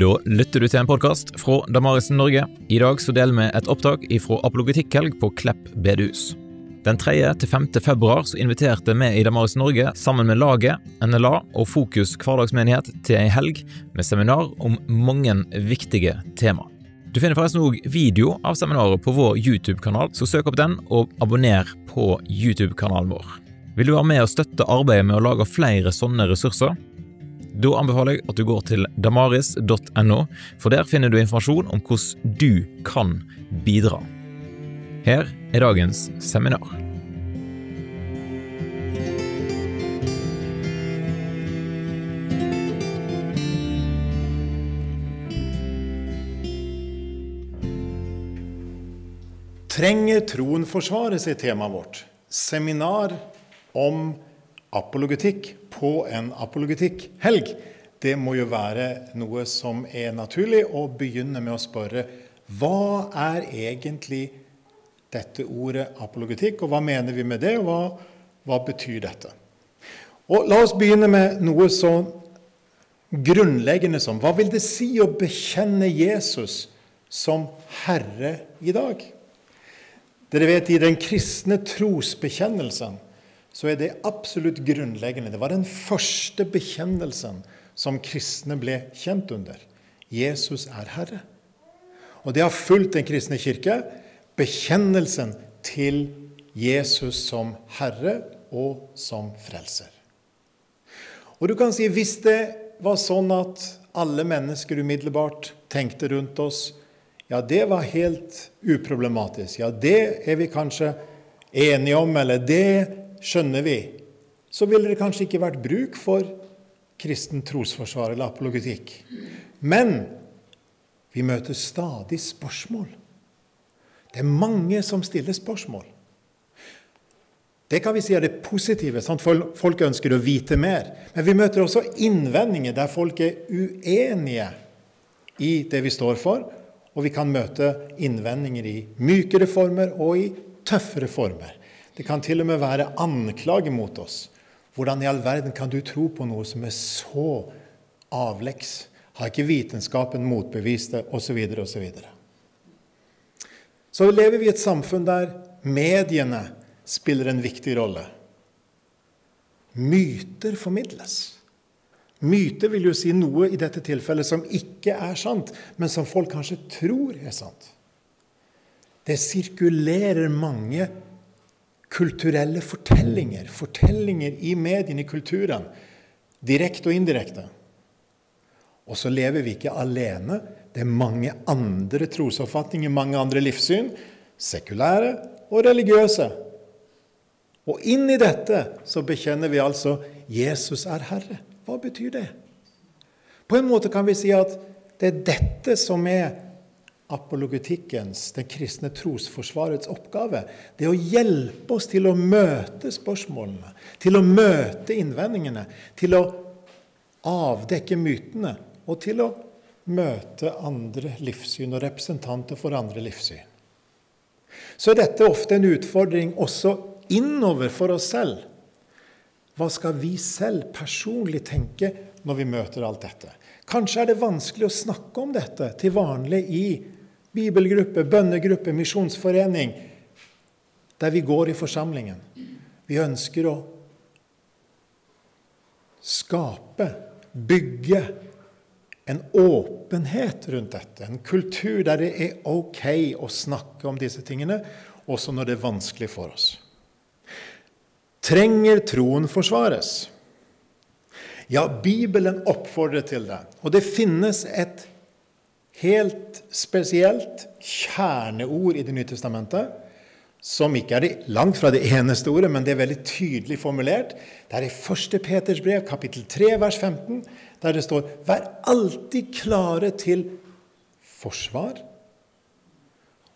Da lytter du til en podkast fra Damarisen Norge. I dag så deler vi et opptak fra apologetikkhelg på Klepp bedehus. Den 3. til 5. februar så inviterte vi i Damarisen Norge sammen med laget, NLA og Fokus hverdagsmenighet til ei helg med seminar om mange viktige tema. Du finner forresten òg video av seminaret på vår YouTube-kanal, så søk opp den og abonner på YouTube-kanalen vår. Vil du være med og støtte arbeidet med å lage flere sånne ressurser? Da anbefaler jeg at du går til damaris.no, for der finner du informasjon om hvordan du kan bidra. Her er dagens seminar. Trenger troen forsvare, er temaet vårt. Seminar om apologetikk på en apologetikkhelg. Det må jo være noe som er naturlig, å begynne med å spørre hva er egentlig dette ordet apologetikk, og hva mener vi med det, og hva, hva betyr dette? Og La oss begynne med noe så grunnleggende som hva vil det si å bekjenne Jesus som Herre i dag? Dere vet, I den kristne trosbekjennelsen så er det absolutt grunnleggende. Det var den første bekjennelsen som kristne ble kjent under. Jesus er Herre. Og det har fulgt Den kristne kirke, bekjennelsen til Jesus som Herre og som Frelser. Og du kan si hvis det var sånn at alle mennesker umiddelbart tenkte rundt oss ja, det var helt uproblematisk. Ja, det er vi kanskje enige om, eller det skjønner vi, så ville det kanskje ikke vært bruk for kristen trosforsvar eller apologetikk. Men vi møter stadig spørsmål. Det er mange som stiller spørsmål. Det kan vi si er det positive. Sant? Folk ønsker å vite mer. Men vi møter også innvendinger der folk er uenige i det vi står for. Og vi kan møte innvendinger i mykere former og i tøffere former. Det kan til og med være anklager mot oss. Hvordan i all verden kan du tro på noe som er så avleggs? Har ikke vitenskapen motbevist det? Osv. osv. Så så lever vi i et samfunn der mediene spiller en viktig rolle. Myter formidles. Myter vil jo si noe i dette tilfellet som ikke er sant, men som folk kanskje tror er sant. Det sirkulerer mange kulturelle fortellinger, fortellinger i mediene, i kulturen, direkte og indirekte. Og så lever vi ikke alene. Det er mange andre trosoppfatninger, mange andre livssyn, sekulære og religiøse. Og inn i dette så bekjenner vi altså Jesus er Herre. Hva betyr det? På en måte kan vi si at det er dette som er apologetikkens, den kristne trosforsvarets oppgave. Det er å hjelpe oss til å møte spørsmålene, til å møte innvendingene, til å avdekke mytene og til å møte andre livssyn og representanter for andre livssyn. Så er dette ofte en utfordring også innover for oss selv. Hva skal vi selv personlig tenke når vi møter alt dette? Kanskje er det vanskelig å snakke om dette til vanlig i bibelgruppe, bønnegruppe, misjonsforening, der vi går i forsamlingen. Vi ønsker å skape, bygge en åpenhet rundt dette. En kultur der det er OK å snakke om disse tingene, også når det er vanskelig for oss. Trenger troen forsvares? Ja, Bibelen oppfordrer til det. Og det finnes et helt spesielt kjerneord i Det nye testamentet, som ikke er langt fra det eneste ordet, men det er veldig tydelig formulert. Det er i 1. Peters brev, kapittel 3, vers 15, der det står Vær alltid klare til forsvar.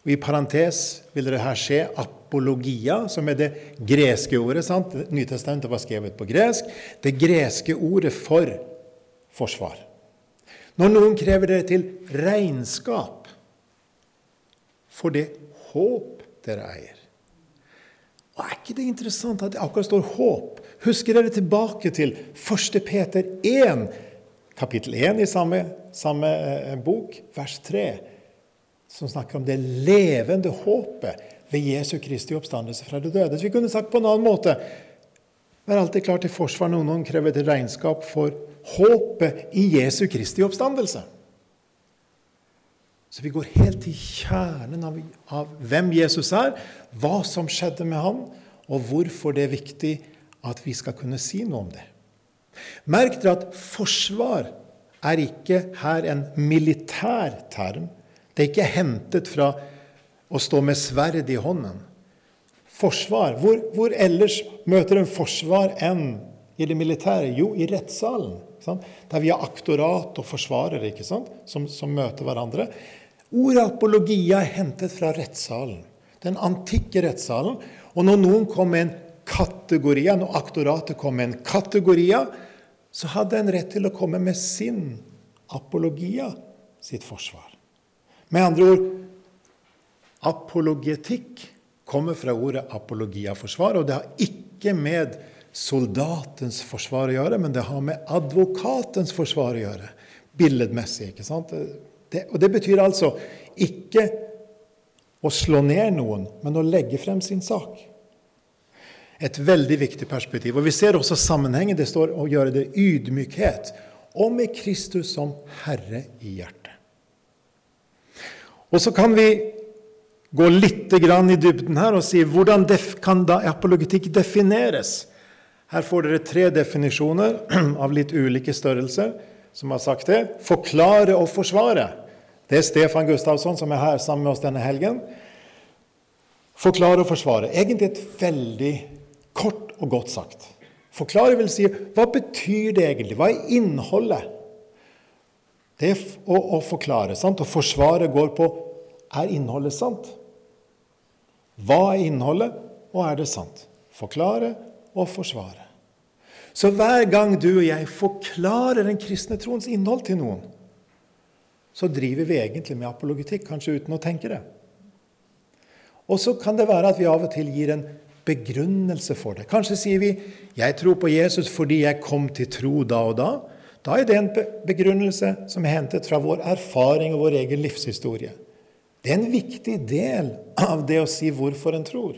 Og I parentes vil det her skje apologia, som er det greske ordet. sant? Nytestamentet var skrevet på gresk. Det greske ordet for forsvar. Når noen krever dere til regnskap for det håp dere eier. Og Er ikke det interessant at det akkurat står håp? Husker dere tilbake til 1. Peter 1, kapittel 1 i samme, samme eh, bok, vers 3, som snakker om det levende håpet ved Jesu Kristi oppstandelse fra de døde. Så vi kunne sagt på en annen måte Vær alltid klar til forsvar når noen krever til regnskap for håpet i Jesu Kristi oppstandelse. Så vi går helt til kjernen av, av hvem Jesus er, hva som skjedde med ham, og hvorfor det er viktig at vi skal kunne si noe om det. Merk dere at forsvar er ikke her en militær term. Det er ikke hentet fra å stå med sverd i hånden. Forsvar. Hvor, hvor ellers møter en forsvar enn i det militære? Jo, i rettssalen. Sant? Der vi har aktorat og forsvarere ikke sant? Som, som møter hverandre. Ordet apologia er hentet fra rettssalen. Den antikke rettssalen. Og når noen kom med en kategoria, når aktoratet kom med en kategoria, så hadde en rett til å komme med sin apologia, sitt forsvar. Med andre ord apologetikk kommer fra ordet apologia-forsvar, og det har ikke med soldatens forsvar å gjøre, men det har med advokatens forsvar å gjøre. Billedmessig. ikke sant? Det, og det betyr altså ikke å slå ned noen, men å legge frem sin sak. Et veldig viktig perspektiv. Og Vi ser også sammenhengen. Det står å gjøre det ydmykhet, og med Kristus som Herre i hjertet. Og så kan vi gå litt i dybden her og si hvordan kan da apologetikk defineres? Her får dere tre definisjoner av litt ulike størrelser som har sagt det. Forklare og forsvare. Det er Stefan Gustavsson som er her sammen med oss denne helgen. Forklare og forsvare. Egentlig et veldig Kort og godt sagt. Forklare vil si hva betyr det egentlig? Hva er innholdet? Det er å, å forklare. sant? Og forsvaret går på er innholdet sant? Hva er innholdet, og er det sant? Forklare og forsvare. Så hver gang du og jeg forklarer den kristne troens innhold til noen, så driver vi egentlig med apologetikk, kanskje uten å tenke det. Og så kan det være at vi av og til gir en begrunnelse for det. Kanskje sier vi 'Jeg tror på Jesus fordi jeg kom til tro da og da'. Da er det en begrunnelse som er hentet fra vår erfaring og vår egen livshistorie. Det er en viktig del av det å si hvorfor en tror.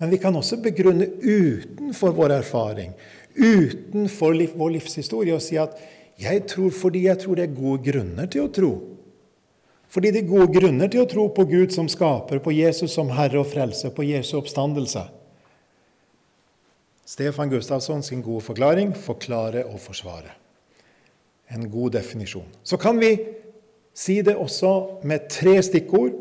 Men vi kan også begrunne utenfor vår erfaring, utenfor vår livshistorie, og si at 'jeg tror fordi jeg tror det er gode grunner til å tro'. Fordi det er gode grunner til å tro på Gud som skaper, på Jesus som Herre og Frelse, på Jesu oppstandelse. Stefan Gustavsson sin gode forklaring forklare og forsvare. En god definisjon. Så kan vi si det også med tre stikkord.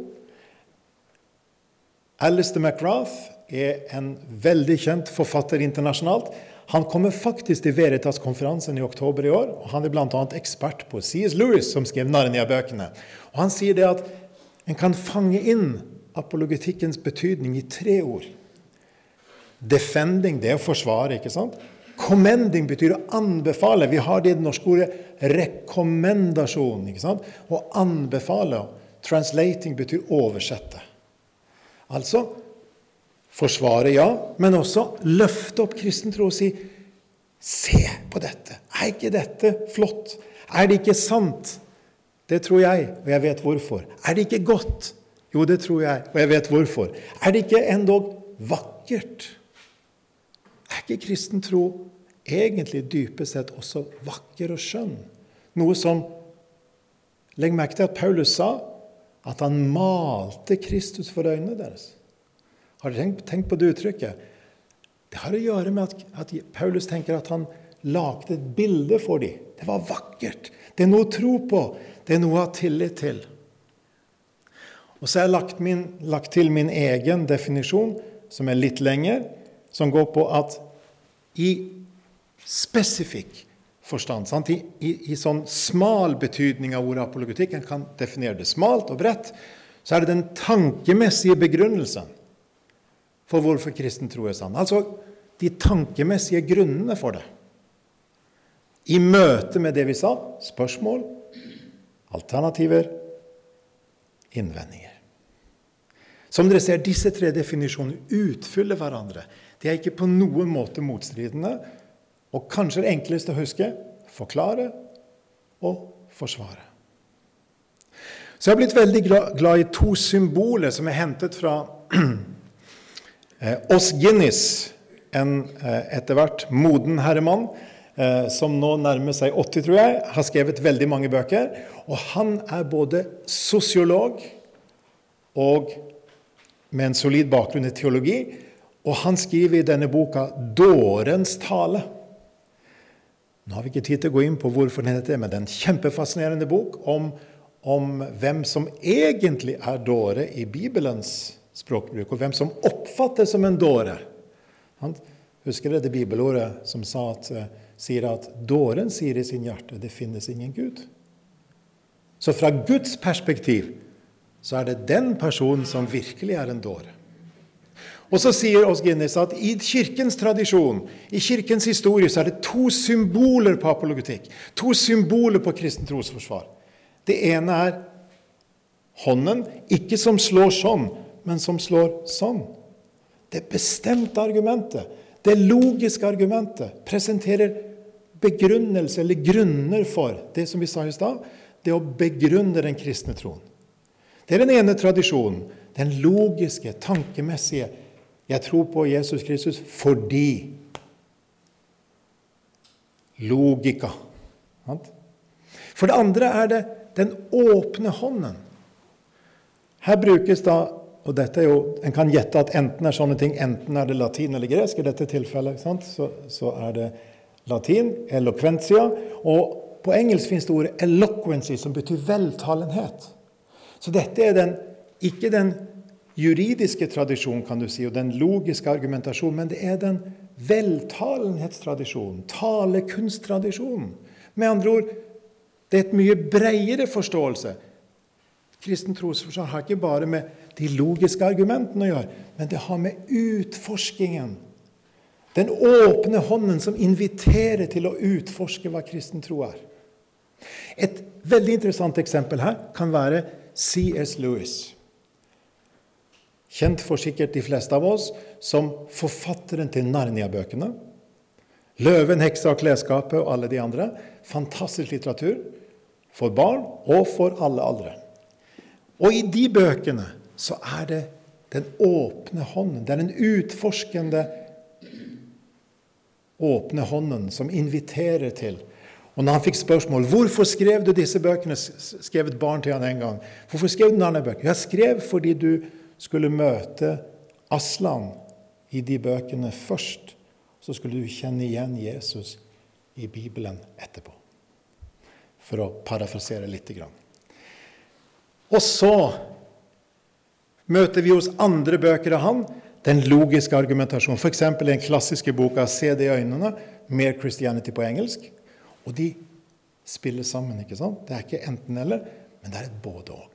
Alistair McGrath er en veldig kjent forfatter internasjonalt. Han kommer faktisk til Veritas-konferansen i oktober i år. og Han er bl.a. ekspert på C.S. Lewis, som skrev Narnia-bøkene. Og Han sier det at en kan fange inn apologetikkens betydning i tre ord. Defending, det er å forsvare, ikke sant? Commending betyr å anbefale. Vi har det i det norske ordet rekommendasjon. ikke sant? Å anbefale. Translating betyr oversette. Altså Forsvare, ja, men også løfte opp kristen tro og si Se på dette. Er ikke dette flott? Er det ikke sant? Det tror jeg, og jeg vet hvorfor. Er det ikke godt? Jo, det tror jeg, og jeg vet hvorfor. Er det ikke endog vakkert? Er ikke kristen tro egentlig dypest sett også vakker og skjønn? Noe som Legg merke til at Paulus sa at han malte Kristus for øynene deres. Har du tenkt, på det uttrykket? Det har å gjøre med at, at Paulus tenker at han lagde et bilde for dem. Det var vakkert. Det er noe å tro på. Det er noe å ha tillit til. Og så har jeg lagt, min, lagt til min egen definisjon, som er litt lengre, som går på at i spesifikk forstand, I, i, i, sånn smal betydning av ordet apologetikk, en kan definere det smalt og bredt, så er det den tankemessige begrunnelsen for hvorfor kristen tro er sann. Altså de tankemessige grunnene for det. I møte med det vi sa spørsmål, alternativer, innvendinger. Som dere ser, disse tre definisjonene utfyller hverandre. De er ikke på noen måte motstridende. Og kanskje det enkleste å huske forklare og forsvare. Så jeg har blitt veldig glad i to symboler som er hentet fra Oss Guinness, en eh, etter hvert moden herremann eh, som nå nærmer seg 80, tror jeg, har skrevet veldig mange bøker. Og han er både sosiolog og med en solid bakgrunn i teologi. Og han skriver i denne boka 'Dårens tale'. Nå har vi ikke tid til å gå inn på hvorfor den heter det, men det er en kjempefascinerende bok om, om hvem som egentlig er dåre i Bibelens språkbruk, og hvem som oppfattes som en dåre. Husker dere det bibelordet som at, uh, sier at dåren sier i sin hjerte det finnes ingen Gud. Så fra Guds perspektiv så er det den personen som virkelig er en dåre. Og så sier Oss Guinness at i kirkens tradisjon, i kirkens historie, så er det to symboler på apologetikk. To symboler på kristen trosforsvar. Det ene er hånden, ikke som slår sånn, men som slår sånn. Det bestemte argumentet, det logiske argumentet, presenterer begrunnelse eller grunner for det som vi sa i stad, det å begrunne den kristne troen. Det er den ene tradisjonen, den logiske, tankemessige, jeg tror på Jesus Kristus fordi Logika. For det andre er det den åpne hånden. Her brukes da og dette er jo, En kan gjette at enten er sånne ting, enten er det latin eller gresk. I dette tilfellet så, så, er det latin, eloquentia. Og på engelsk finnes det ordet 'eloquency', som betyr veltalenhet. Så dette er den, ikke den juridiske tradisjonen kan du si, og den logiske argumentasjonen, men det er den veltalenhetstradisjonen, talekunsttradisjonen. Med andre ord, det er et mye bredere forståelse. Kristen trosforstand har ikke bare med de logiske argumentene å gjøre, men det har med utforskingen Den åpne hånden som inviterer til å utforske hva kristen tro er. Et veldig interessant eksempel her kan være C.S. Lewis. Kjent for sikkert de fleste av oss som forfatteren til Narnia-bøkene. 'Løven, heksa og klesskapet' og alle de andre. Fantastisk litteratur for barn og for alle aldre. Og i de bøkene så er det den åpne hånden, det er den utforskende åpne hånden som inviterer til. Og når han fikk spørsmål hvorfor skrev du disse bøkene, skrev et barn til han en gang. Hvorfor skrev du denne bøken? Jeg skrev fordi du skulle møte Aslan i de bøkene først. Så skulle du kjenne igjen Jesus i Bibelen etterpå. For å parafrasere lite grann. Og så møter vi hos andre bøker av han den logiske argumentasjonen. F.eks. den klassiske boka 'Se det i øynene', mer Christianity' på engelsk. Og de spiller sammen. ikke sant? Det er ikke enten-eller, men det er et både-og.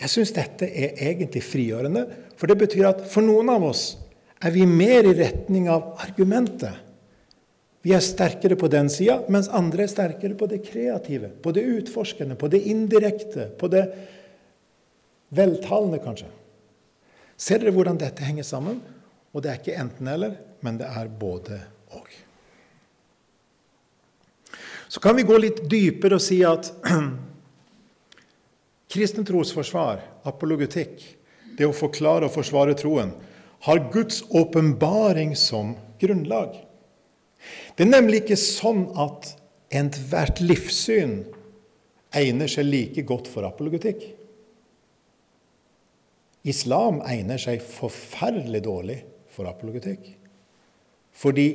Jeg syns dette er egentlig frigjørende, for det betyr at for noen av oss er vi mer i retning av argumentet. Vi er sterkere på den sida, mens andre er sterkere på det kreative, på det utforskende, på det indirekte, på det veltalende, kanskje. Ser dere hvordan dette henger sammen? Og det er ikke enten-eller, men det er både-og. Så kan vi gå litt dypere og si at Kristen trosforsvar, apologetikk, det å forklare og forsvare troen, har Guds åpenbaring som grunnlag. Det er nemlig ikke sånn at enthvert livssyn egner seg like godt for apologetikk. Islam egner seg forferdelig dårlig for apologetikk. Fordi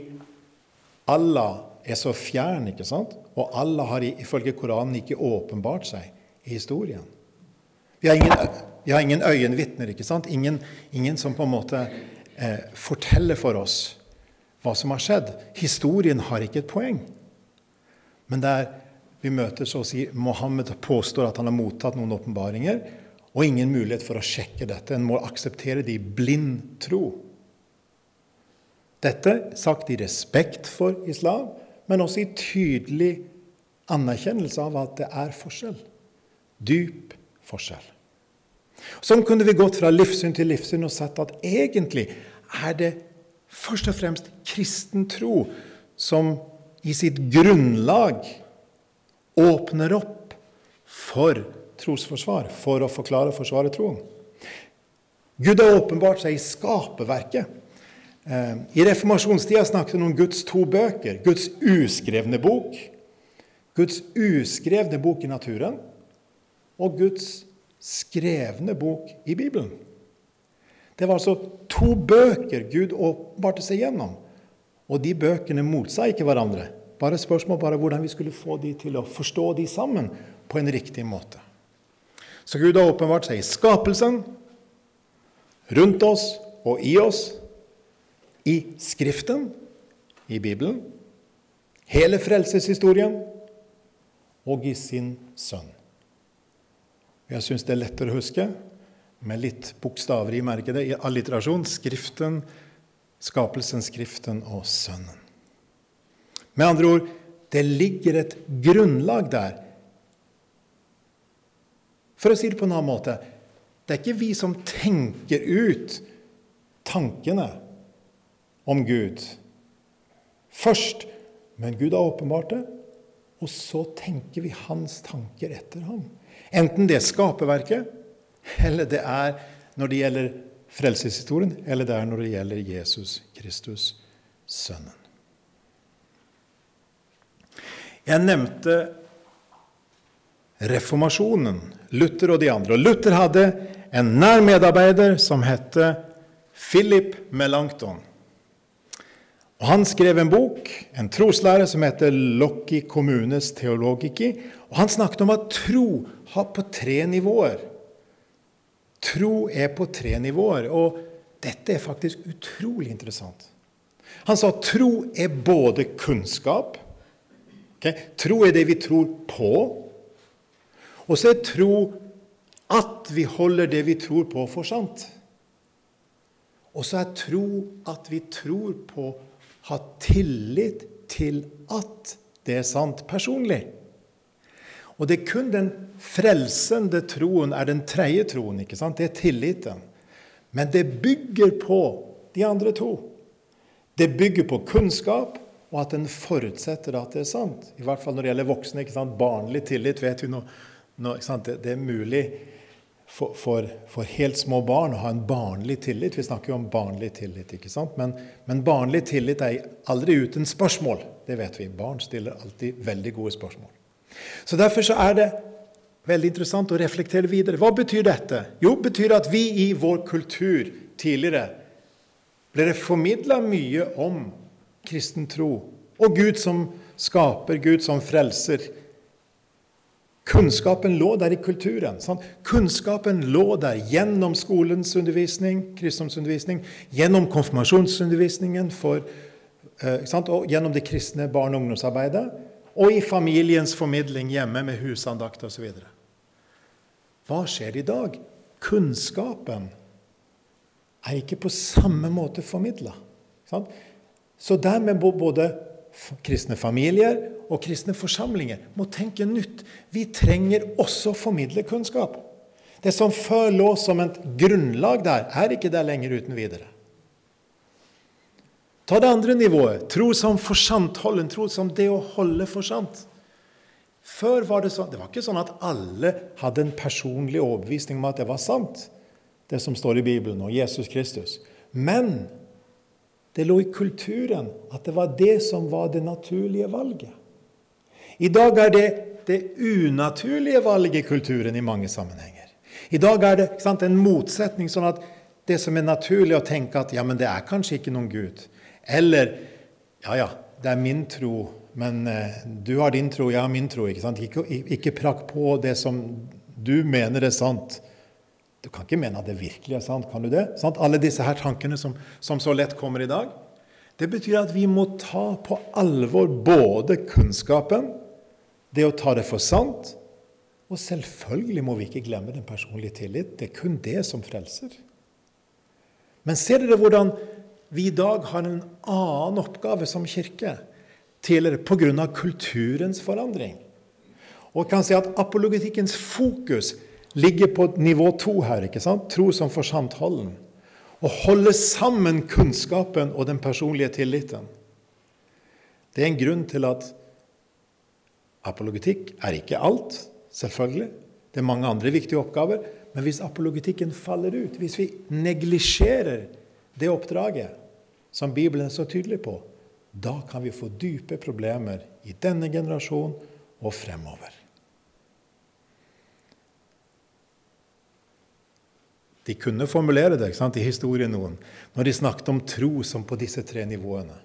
Allah er så fjern, ikke sant? og Allah har ifølge Koranen ikke åpenbart seg i historien. Vi har ingen, vi har ingen øyenvitner, ikke sant? Ingen, ingen, som på en måte eh, forteller for oss hva som har skjedd. Historien har ikke et poeng. Men der vi møter så å si Mohammed påstår at han har mottatt noen åpenbaringer, og ingen mulighet for å sjekke dette. En må akseptere det i blind tro. Dette sagt i respekt for islam, men også i tydelig anerkjennelse av at det er forskjell. Dyp forskjell. Sånn kunne vi gått fra livssyn til livssyn og sett at egentlig er det først og fremst kristen tro som i sitt grunnlag åpner opp for trosforsvar, for å forklare og forsvare troen. Gud har åpenbart seg i skaperverket. Eh, I reformasjonstida snakket han om Guds to bøker. Guds uskrevne bok, Guds uskrevne bok i naturen, og Guds skrevne bok i Bibelen. Det var altså to bøker Gud åpenbarte seg gjennom. Og de bøkene motsa ikke hverandre. Bare spørsmål bare hvordan vi skulle få de til å forstå de sammen på en riktig måte. Så Gud har åpenbart seg i skapelsen, rundt oss og i oss, i Skriften, i Bibelen, hele frelseshistorien og i sin sønn. Jeg syns det er lettere å huske med litt bokstaver i merket i alliterasjon. Skriften, skapelsen, Skriften og Sønnen. Med andre ord, det ligger et grunnlag der. For å si det på en annen måte det er ikke vi som tenker ut tankene om Gud først, men Gud har åpenbart det, og så tenker vi hans tanker etter ham. Enten det er skaperverket, eller det er når det gjelder frelseshistorien, eller det er når det gjelder Jesus Kristus, Sønnen. Jeg nevnte reformasjonen, Luther og de andre. Og Luther hadde en nær medarbeider som het Philip Melanchthon. Og Han skrev en bok, en troslære, som heter 'Locki kommunes Teologici, Og Han snakket om at tro har på tre nivåer. Tro er på tre nivåer, og dette er faktisk utrolig interessant. Han sa at tro er både kunnskap okay? Tro er det vi tror på. Og så er tro at vi holder det vi tror på, for sant. Og så er tro at vi tror på, har tillit til at det er sant personlig. Og det er kun den frelsende troen er den tredje troen. ikke sant? Det er tilliten. Men det bygger på de andre to. Det bygger på kunnskap, og at en forutsetter at det er sant. I hvert fall når det gjelder voksne. ikke sant? Barnlig tillit vet vi nå. Det, det, er mulig for, for, for, helt små barn å ha en barnlig tillit. Vi snakker jo om barnlig tillit. ikke sant? Men, men barnlig tillit er aldri uten spørsmål. Det vet vi. Barn stiller alltid veldig gode spørsmål. Så Derfor så er det veldig interessant å reflektere videre. Hva betyr dette? Jo, det betyr at vi i vår kultur tidligere ble det formidla mye om kristen tro og Gud som skaper, Gud som frelser. Kunnskapen lå der i kulturen. Sant? Kunnskapen lå der gjennom skolens undervisning, kristendomsundervisning, gjennom konfirmasjonsundervisningen for, eh, og gjennom det kristne barne- og ungdomsarbeidet og i familiens formidling hjemme med husandakt osv. Hva skjer i dag? Kunnskapen er ikke på samme måte formidla. Så dermed må både kristne familier og kristne forsamlinger må tenke nytt. Vi trenger også å formidle kunnskap. Det som før lå som et grunnlag der, er ikke der lenger uten videre. Ta det andre nivået. Tro som forsantholden. Tro som det å holde for sant. Før var det sånn Det var ikke sånn at alle hadde en personlig overbevisning om at det var sant, det som står i Bibelen og Jesus Kristus. Men det lå i kulturen at det var det som var det naturlige valget. I dag er det det unaturlige valget i kulturen i mange sammenhenger. I dag er det sant, en motsetning, sånn at det som er naturlig å tenke at ja, men det er kanskje ikke noen Gud. Eller ja, ja, det er min tro, men eh, du har din tro, jeg har min tro. Ikke sant? Ikke, ikke prakk på det som du mener er sant. Du kan ikke mene at det virkelig er sant, kan du det? Sant? Alle disse her tankene som, som så lett kommer i dag. Det betyr at vi må ta på alvor både kunnskapen, det å ta det for sant, og selvfølgelig må vi ikke glemme den personlige tillit. Det er kun det som frelser. Men ser dere hvordan vi i dag har en annen oppgave som kirke tidligere pga. kulturens forandring. Og jeg kan si at Apologetikkens fokus ligger på nivå to her. ikke sant? Tro som holden. Å holde sammen kunnskapen og den personlige tilliten. Det er en grunn til at apologetikk er ikke alt, selvfølgelig. Det er mange andre viktige oppgaver. Men hvis apologetikken faller ut, hvis vi neglisjerer det oppdraget som Bibelen er så tydelig på, da kan vi få dype problemer i denne generasjon og fremover. De kunne formulere det sant, i historien noen, når de snakket om tro som på disse tre nivåene.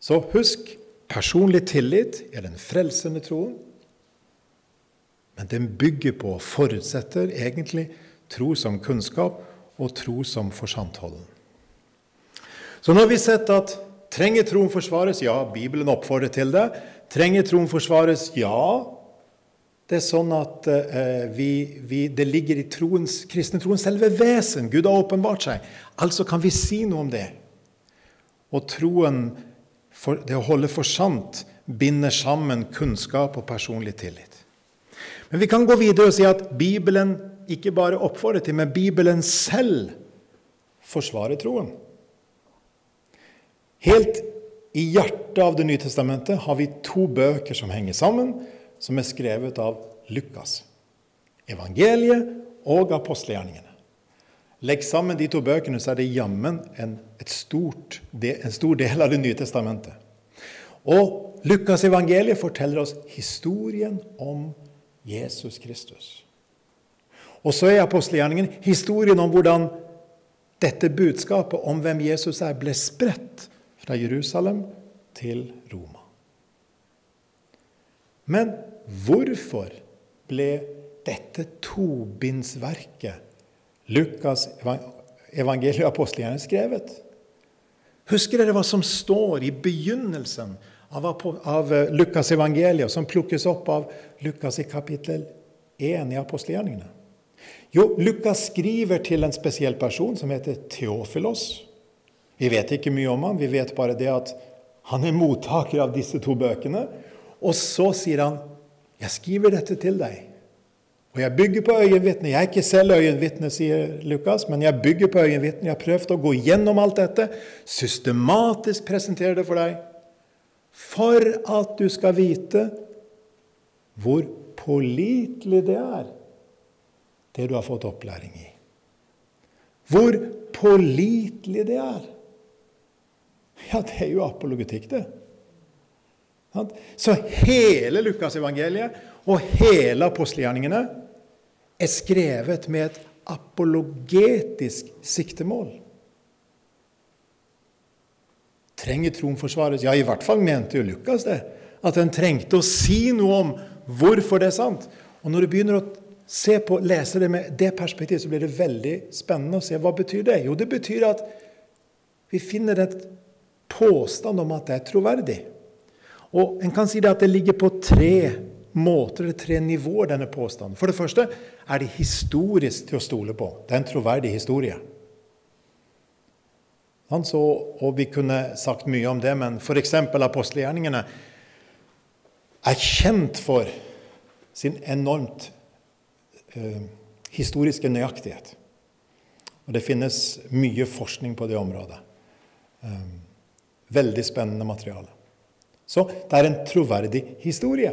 Så husk personlig tillit er den frelsende troen. Men den bygger på, og forutsetter egentlig, tro som kunnskap og tro som forsantholden. Så nå har vi sett at trenger troen forsvares? Ja, Bibelen oppfordrer til det. Trenger troen forsvares? Ja, det er sånn at eh, vi, vi, det ligger i troens, kristne selve vesen. Gud har åpenbart seg. Altså kan vi si noe om det. Og troen, for, det å holde for sant, binder sammen kunnskap og personlig tillit. Men vi kan gå videre og si at Bibelen ikke bare oppfordrer til, men Bibelen selv forsvarer troen. Helt i hjertet av Det nye testamentet har vi to bøker som henger sammen som er skrevet av Lukas. Evangeliet og apostelgjerningene. Legg sammen de to bøkene, så er det jammen en, stort, en stor del av Det nye testamentet. Og Lukas evangeliet forteller oss historien om Jesus Kristus. Og så er apostelgjerningen historien om hvordan dette budskapet om hvem Jesus er, ble spredt fra Jerusalem til Roma. Men Hvorfor ble dette tobindsverket, Lukas evangeliet og apostelgjerne, skrevet? Husker dere hva som står i begynnelsen av, av eh, Lukas evangeliet, som plukkes opp av Lukas i kapittel 1 i apostelgjerningene? Jo, Lukas skriver til en spesiell person som heter Theofilos. Vi vet ikke mye om ham, vi vet bare det at han er mottaker av disse to bøkene. Og så sier han 'Jeg skriver dette til deg'. Og jeg bygger på øyenvitne. Jeg er ikke selv øyenvitne, sier Lukas, men jeg bygger på øyenvitne. Jeg har prøvd å gå gjennom alt dette, systematisk presentere det for deg, for at du skal vite hvor pålitelig det er, det du har fått opplæring i. Hvor pålitelig det er. Ja, det er jo apologetikk, det. Så hele Lukasevangeliet og hele apostelgjerningene er skrevet med et apologetisk siktemål. Trenger troen forsvares? Ja, i hvert fall mente jo Lukas det. At en trengte å si noe om hvorfor det er sant. Og når du begynner å se på, lese det med det perspektivet, så blir det veldig spennende å se hva betyr det Jo, det betyr at vi finner et påstand om at det er troverdig. Og En kan si det at det ligger på tre måter, eller tre nivåer, denne påstanden. For det første er det historisk til å stole på. Det er en troverdig historie. Så, og Vi kunne sagt mye om det, men f.eks. apostelgjerningene er kjent for sin enormt eh, historiske nøyaktighet. Og Det finnes mye forskning på det området. Eh, veldig spennende materiale. Så det er en troverdig historie.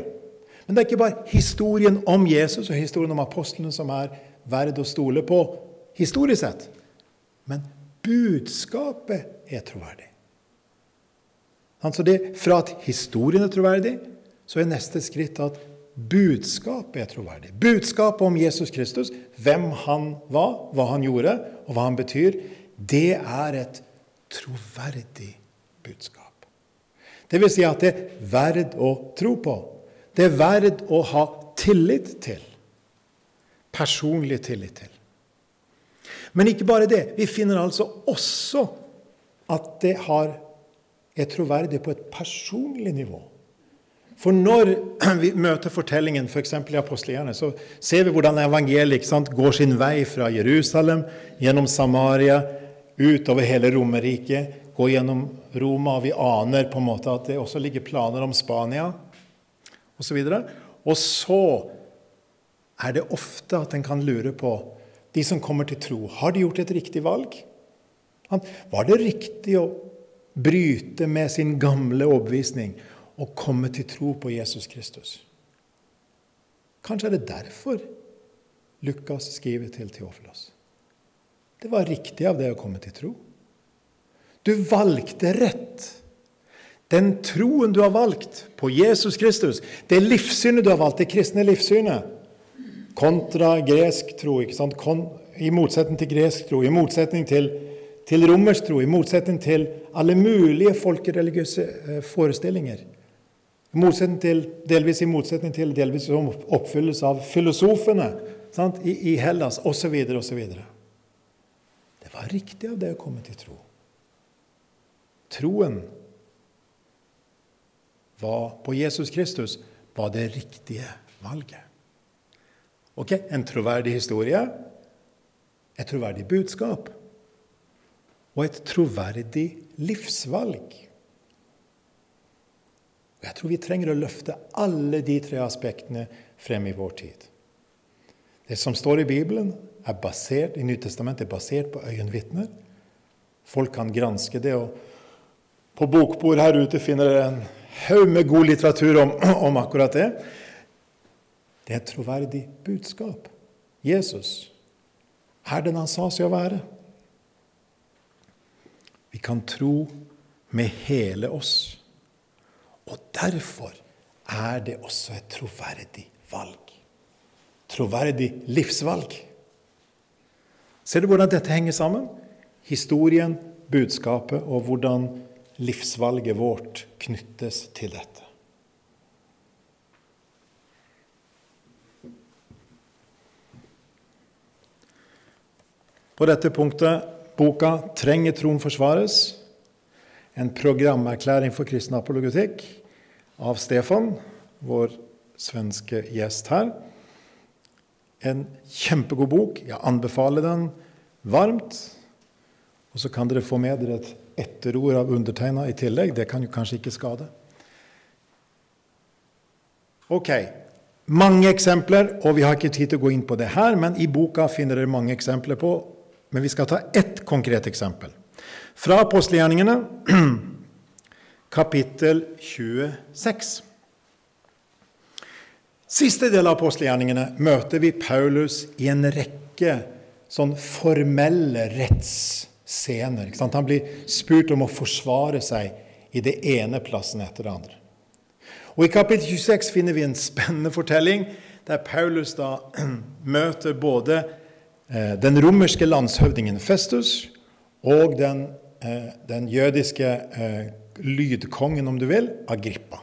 Men det er ikke bare historien om Jesus og historien om apostlene som er verd å stole på historisk sett. Men budskapet er troverdig. Altså det, fra at historien er troverdig, så er neste skritt at budskapet er troverdig. Budskapet om Jesus Kristus, hvem han var, hva han gjorde, og hva han betyr, det er et troverdig budskap. Det vil si at det er verd å tro på. Det er verd å ha tillit til. Personlig tillit til. Men ikke bare det. Vi finner altså også at det har, er troverdig på et personlig nivå. For når vi møter fortellingen f.eks. For i apostlene, så ser vi hvordan evangeliet sant, går sin vei fra Jerusalem, gjennom Samaria, utover hele Romerriket, gå gjennom Roma, og vi aner på en måte at det også ligger planer om Spania osv. Og, og så er det ofte at en kan lure på de som kommer til tro. Har de gjort et riktig valg? Var det riktig å bryte med sin gamle overbevisning og komme til tro på Jesus Kristus? Kanskje er det derfor Lukas skriver til Teofilos. Det var riktig av det å komme til tro. Du valgte rett. Den troen du har valgt på Jesus Kristus, det livssynet du har valgt, det kristne livssynet, kontra gresk tro, ikke sant? i motsetning til gresk tro, i motsetning til, til romersk tro, i motsetning til alle mulige folkereligiøse eh, forestillinger. Til, delvis i motsetning til, delvis som oppfyllelse av filosofene sant? i, i Hellas osv. osv. Det var riktig av det å komme til tro. Troen var, på Jesus Kristus var det riktige valget. Ok, En troverdig historie, et troverdig budskap og et troverdig livsvalg. Jeg tror vi trenger å løfte alle de tre aspektene frem i vår tid. Det som står i Bibelen, er basert, i Nytestamentet er basert på øyenvitner. Folk kan granske det. og På bokbord her ute finner dere en haug med god litteratur om, om akkurat det. Det er et troverdig budskap. Jesus er den han sa seg å være. Vi kan tro med hele oss. Og derfor er det også et troverdig valg. Troverdig livsvalg. Ser du hvordan dette henger sammen? Historien, budskapet og hvordan livsvalget vårt knyttes til dette. På dette punktet boka 'Trenger troen forsvares?' En programerklæring for kristen apologetikk av Stefan, vår svenske gjest her. En kjempegod bok. Jeg anbefaler den varmt. Og så kan dere få med dere et etterord av undertegna i tillegg. Det kan jo kanskje ikke skade. Ok. Mange eksempler, og vi har ikke tid til å gå inn på det her, men i boka finner dere mange eksempler på Men vi skal ta ett konkret eksempel. Fra apostelgjerningene, kapittel 26. Siste del av apostelgjerningene møter vi Paulus i en rekke sånn formelle retts scener. Han blir spurt om å forsvare seg i det ene plassen etter det andre. Og I kapittel 26 finner vi en spennende fortelling der Paulus da møter både eh, den romerske landshøvdingen Festus og den, eh, den jødiske eh, lydkongen, om du vil, Agrippa.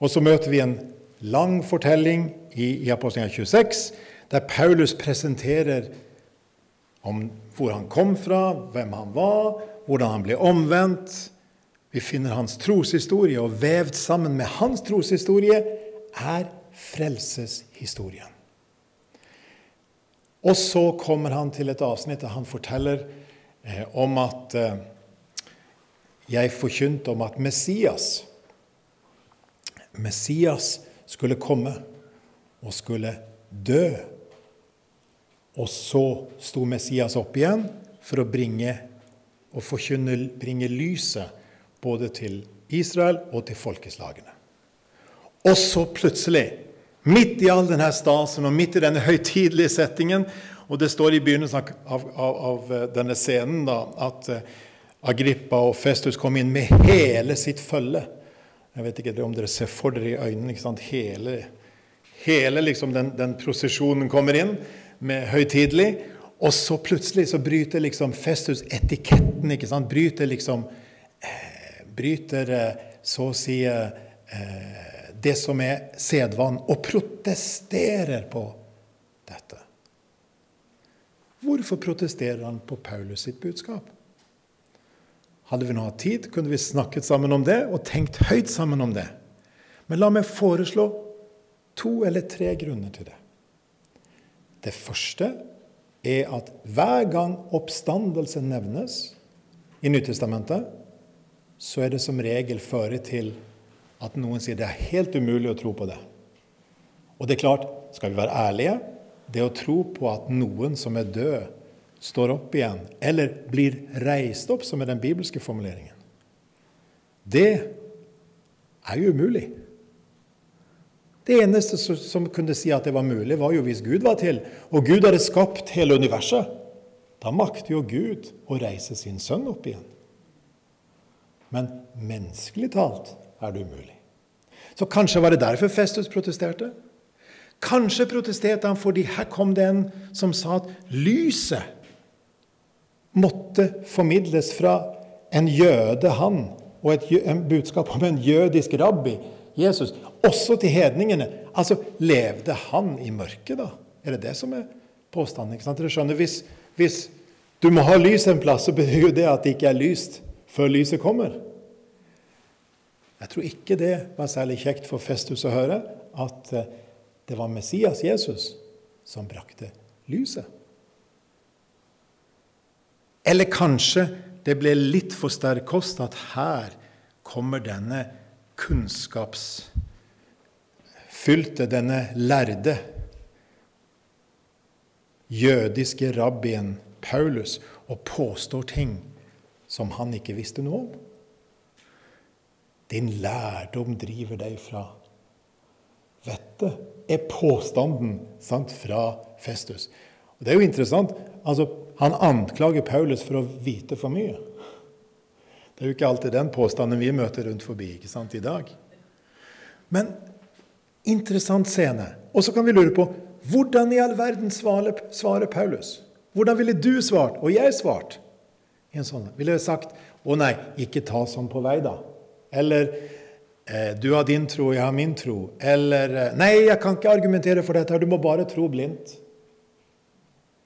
Og så møter vi en lang fortelling i, i Apostelgjerningen 26 der Paulus presenterer om hvor han kom fra, hvem han var, hvordan han ble omvendt. Vi finner hans troshistorie, og vevd sammen med hans troshistorie er frelseshistorien. Og så kommer han til et avsnitt der han forteller eh, om at eh, jeg forkynte om at Messias Messias skulle komme og skulle dø og så sto Messias opp igjen for å bringe og forkynne, bringe lyset både til Israel og til folkeslagene. Og så plutselig, midt i all denne stasen og midt i denne høytidelige settingen Og det står i begynnelsen av, av, av denne scenen da, at eh, Agrippa og Festus kom inn med hele sitt følge. Jeg vet ikke om dere ser for dere i øynene ikke? Hele, hele liksom den, den prosesjonen kommer inn med høytidelig. Og så plutselig så bryter liksom Festus etiketten. ikke sant? Bryter liksom eh, Bryter eh, så å si eh, det som er sedvanen, og protesterer på dette. Hvorfor protesterer han på Paulus sitt budskap? Hadde vi nå hatt tid, kunne vi snakket sammen om det og tenkt høyt sammen om det. Men la meg foreslå to eller tre grunner til det. Det første er at hver gang oppstandelse nevnes i Nyttestamentet, så er det som regel føre til at noen sier det er helt umulig å tro på det. Og det er klart, skal vi være ærlige, det å tro på at noen som er død, står opp igjen, eller blir reist opp, som er den bibelske formuleringen, det er jo umulig. Det eneste som kunne si at det var mulig, var jo hvis Gud var til. Og Gud hadde skapt hele universet. Da makter jo Gud å reise sin sønn opp igjen. Men menneskelig talt er det umulig. Så kanskje var det derfor Festus protesterte? Kanskje protesterte han fordi her kom det en som sa at lyset måtte formidles fra en jøde, han, og et budskap om en jødisk rabbi, Jesus, også til hedningene. Altså, levde han i mørket, da? Er det det som er påstanden? ikke sant? Dere skjønner, hvis, hvis du må ha lys en plass, så betyr jo det at det ikke er lyst før lyset kommer. Jeg tror ikke det var særlig kjekt for Festus å høre at eh, det var Messias, Jesus, som brakte lyset. Eller kanskje det ble litt for sterk kost at her kommer denne kunnskapsfylte, denne lærde, jødiske rabbien Paulus og påstår ting som han ikke visste noe om. Din lærdom driver deg fra vettet, er påstanden sant, fra Festus. Og Det er jo interessant. altså Han anklager Paulus for å vite for mye. Det er jo ikke alltid den påstanden vi møter rundt forbi ikke sant, i dag. Men interessant scene. Og så kan vi lure på hvordan i all verden svarer, Paulus? Hvordan ville du svart, og jeg svart? I en sånn? Ville jeg sagt 'Å nei, ikke ta sånn på vei', da? Eller eh, 'Du har din tro, jeg har min tro'. Eller eh, 'Nei, jeg kan ikke argumentere for dette, du må bare tro blindt'.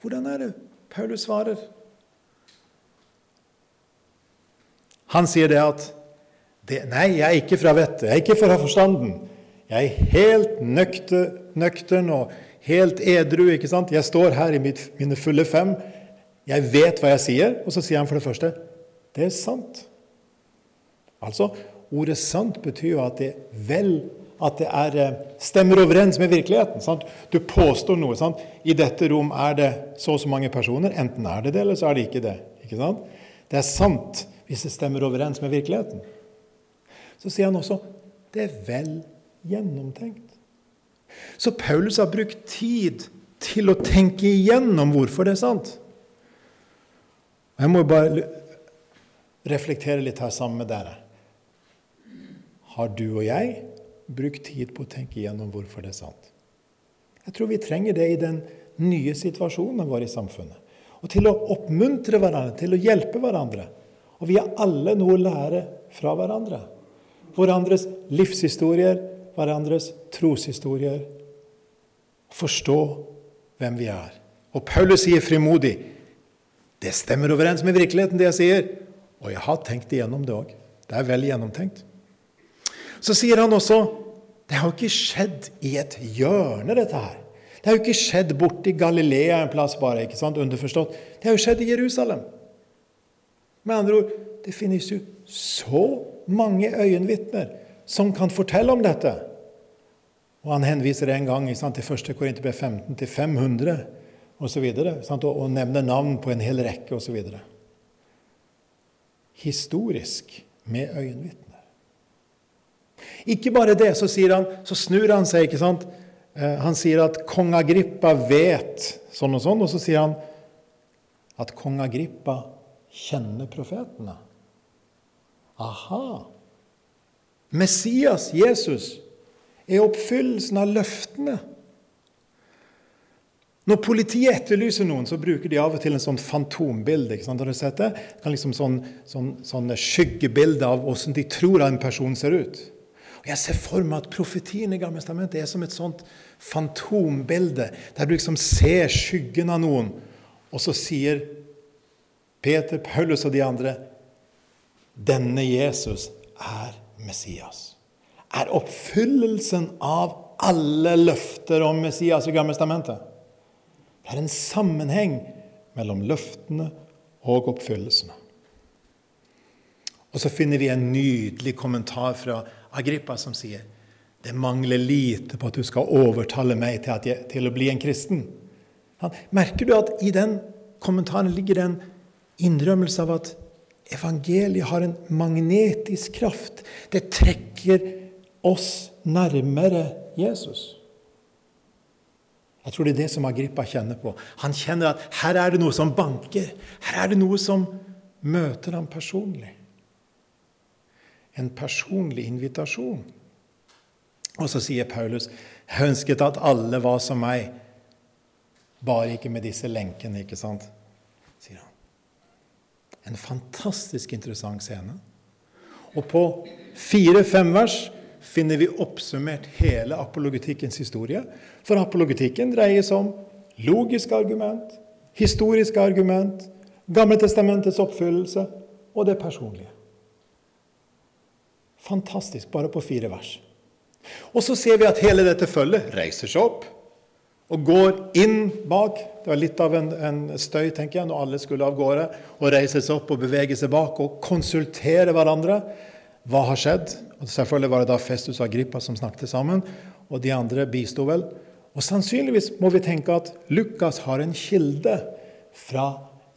Hvordan er det Paulus svarer? Han sier det at det, Nei, jeg er ikke fra vettet, jeg er ikke fra forstanden. Jeg er helt nøkte, nøktern og helt edru. ikke sant? Jeg står her i mitt, mine fulle fem. Jeg vet hva jeg sier. Og så sier han for det første det er sant. Altså, ordet 'sant' betyr jo at det vel at det er, eh, stemmer overens med virkeligheten. Sant? Du påstår noe. Sant? I dette rom er det så og så mange personer. Enten er det det, eller så er det ikke det. Ikke sant? Det er sant hvis det stemmer overens med virkeligheten. Så sier han også det er vel gjennomtenkt. Så Paulus har brukt tid til å tenke igjennom hvorfor det er sant. Jeg må bare reflektere litt her sammen med dere. Har du og jeg brukt tid på å tenke igjennom hvorfor det er sant? Jeg tror vi trenger det i den nye situasjonen vår i samfunnet. Og til å oppmuntre hverandre, til å hjelpe hverandre. Og vi har alle noe å lære fra hverandre. Hverandres livshistorier, hverandres troshistorier. Forstå hvem vi er. Og Paulus sier frimodig det stemmer overens med virkeligheten, det jeg sier. Og jeg har tenkt igjennom det òg. Det er vel gjennomtenkt. Så sier han også det har jo ikke skjedd i et hjørne, dette her. Det har jo ikke skjedd borti Galilea en plass bare. ikke sant, underforstått. Det har jo skjedd i Jerusalem. Med andre ord, det finnes jo så mange øyenvitner som kan fortelle om dette. Og Han henviser en gang sant, til 1. Korinterbrev 15 til 500 osv. Og, og nevner navn på en hel rekke osv. Historisk med øyenvitner. Ikke bare det, så, han, så snur han seg. ikke sant? Eh, han sier at kong Agrippa vet sånn og sånn, og så sier han at kong Agrippa kjenner profetene. Aha! Messias, Jesus, er oppfyllelsen av løftene. Når politiet etterlyser noen, så bruker de av og til en sånn fantombilde. ikke sant? Har du sett det? det kan liksom sånn, sånn, sånn skyggebilde av hvordan de tror en person ser ut. Og Jeg ser for meg at profetien i Gamle er som et sånt fantombilde, der du liksom ser skyggen av noen, og så sier Peter, Paulus og de andre denne Jesus er Messias. Er oppfyllelsen av alle løfter om Messias i Gamle Stamentet. Det er en sammenheng mellom løftene og oppfyllelsene. Og så finner vi en nydelig kommentar fra Agrippa som sier det mangler lite på at du skal overtale meg til, jeg, til å bli en kristen. Merker du at i den kommentaren ligger det en innrømmelse av at evangeliet har en magnetisk kraft. Det trekker oss nærmere Jesus. Jeg tror det er det som Agrippa kjenner på. Han kjenner at her er det noe som banker. Her er det noe som møter ham personlig. En personlig invitasjon. Og så sier Paulus, 'Jeg ønsket at alle var som meg', bare ikke med disse lenkene, ikke sant? En fantastisk interessant scene. Og på fire-fem vers finner vi oppsummert hele apologetikkens historie. For apologetikken dreier seg om logiske argument, historiske argument, Gamle testamentets oppfyllelse og det personlige. Fantastisk, bare på fire vers. Og så ser vi at hele dette følget reiser seg opp og går inn bak. Det var litt av en, en, støy tenker jeg, når alle skulle av gårde. Og reise seg opp og bevege seg bak og konsultere hverandre. Hva har skjedd? Og Selvfølgelig var det da Festus og Agrippa som snakket sammen, og de andre bisto vel. Og Sannsynligvis må vi tenke at Lukas har en kilde fra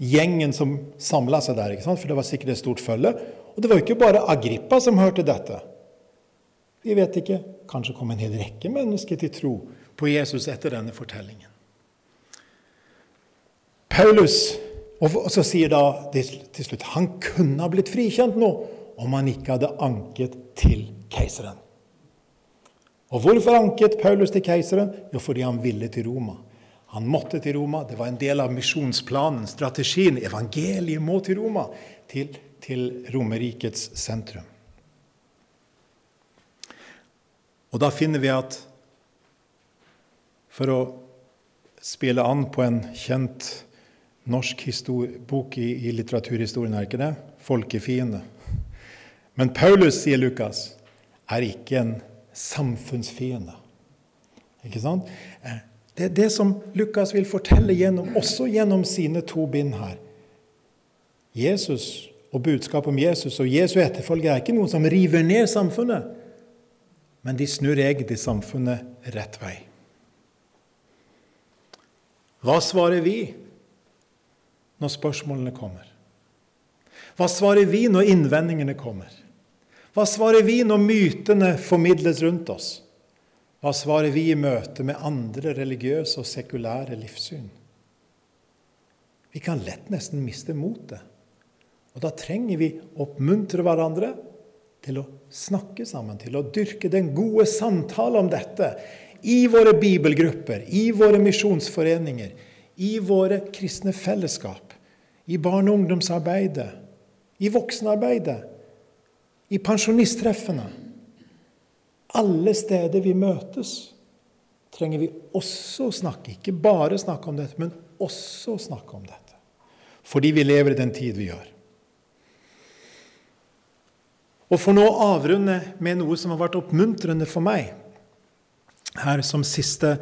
gjengen som samla seg der. ikke sant? For det var sikkert et stort følge. Og det var jo ikke bare Agrippa som hørte dette. Vi vet ikke. Kanskje kom en hel rekke mennesker til tro på Jesus etter denne fortellingen. Paulus og så sier da til slutt han kunne ha blitt frikjent nå om han ikke hadde anket til keiseren. Og hvorfor anket Paulus til keiseren? Jo, fordi han ville til Roma. Han måtte til Roma. Det var en del av misjonsplanen, strategien. Evangeliet må til Roma, til, til Romerrikets sentrum. Og da finner vi at for å spille an på en kjent norsk bok i, i litteraturhistorien, er ikke det? 'Folkefiende'. Men Paulus, sier Lukas, er ikke en samfunnsfiende. Ikke sant? Eh, det er det som Lukas vil fortelle gjennom, også gjennom sine to bind her. Jesus og budskapet om Jesus og Jesu etterfølger er ikke noe som river ned samfunnet men de snur egentlig samfunnet rett vei. Hva svarer vi når spørsmålene kommer? Hva svarer vi når innvendingene kommer? Hva svarer vi når mytene formidles rundt oss? Hva svarer vi i møte med andre religiøse og sekulære livssyn? Vi kan lett nesten miste motet. Og da trenger vi å oppmuntre hverandre til å snakke sammen, til å dyrke den gode samtalen om dette i våre bibelgrupper, i våre misjonsforeninger, i våre kristne fellesskap, i barne- og ungdomsarbeidet, i voksenarbeidet, i pensjonisttreffene. Alle steder vi møtes, trenger vi også å snakke. Ikke bare snakke om dette, men også snakke om dette. Fordi vi lever i den tid vi gjør. Og for nå å avrunde med noe som har vært oppmuntrende for meg, her som siste,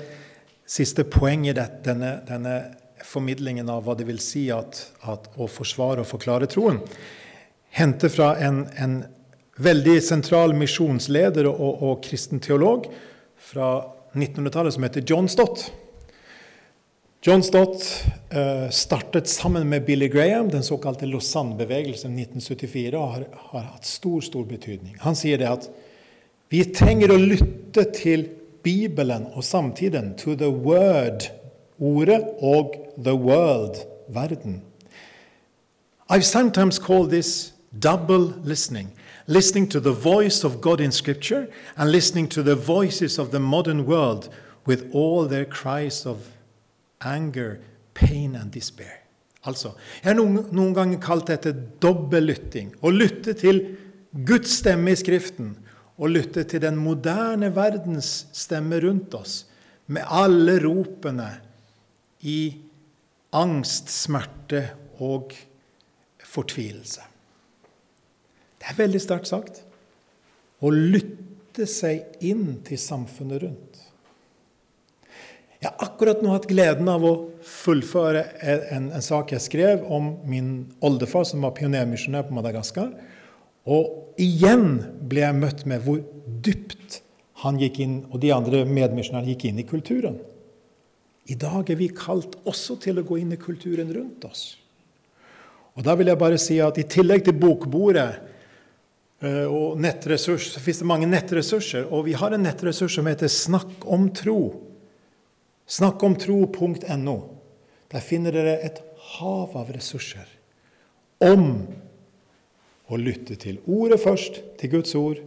siste poeng i dette, denne, denne, formidlingen av hva det vil si at, at å forsvare og forklare troen, henter fra en, en veldig sentral misjonsleder og, og kristen teolog fra 1900-tallet som heter John Stott. John Stott uh, startet sammen med Billy Graham den såkalte Lausanne-bevegelsen 1974 og har, har, hatt stor stor betydning. Han sier det at vi trenger å lytte til Bibelen og samtiden, to the word, ordet, og the world, verden. I've sometimes called this double listening. Listening to the voice of God in Scripture and listening to the voices of the modern world with all their cries of anger, pain and despair. Altså, Jeg har noen, noen ganger kalt dette dobbellytting. Å lytte til Guds stemme i Skriften og lytte til den moderne verdens stemme rundt oss, med alle ropene i angst, smerte og fortvilelse. Det er veldig sterkt sagt. Å lytte seg inn til samfunnet rundt. Jeg har akkurat nå hatt gleden av å fullføre en, en sak jeg skrev om min oldefar, som var pionermisjonær på Madagaskar. Og igjen ble jeg møtt med hvor dypt han gikk inn, og de andre medmisjonærene gikk inn i kulturen. I dag er vi kalt også til å gå inn i kulturen rundt oss. Og da vil jeg bare si at i tillegg til bokbordet Eh, og nettressurs, så fins det mange nettressurser. Og vi har en nettressurs som heter Snakk om tro. Snakkomtro.no. Der finner dere et hav av ressurser om å lytte til ordet først, til Guds ord,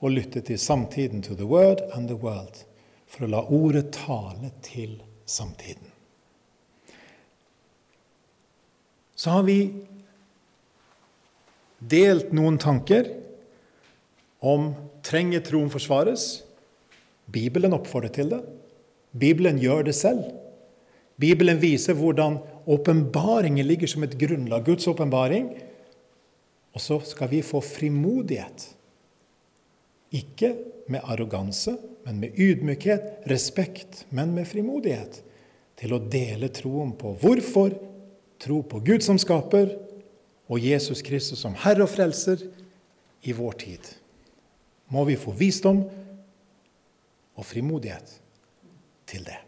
og lytte til samtiden, to the word and the world, for å la ordet tale til samtiden. Så har vi delt noen tanker om trenger troen forsvares. Bibelen oppfordrer til det. Bibelen gjør det selv. Bibelen viser hvordan åpenbaringen ligger som et grunnlag. Guds åpenbaring. Og så skal vi få frimodighet. Ikke med arroganse, men med ydmykhet, respekt, men med frimodighet. Til å dele troen på hvorfor tro på Gud som skaper, og Jesus Kristus som Herre og Frelser i vår tid. Må vi få visdom og frimodighet til det.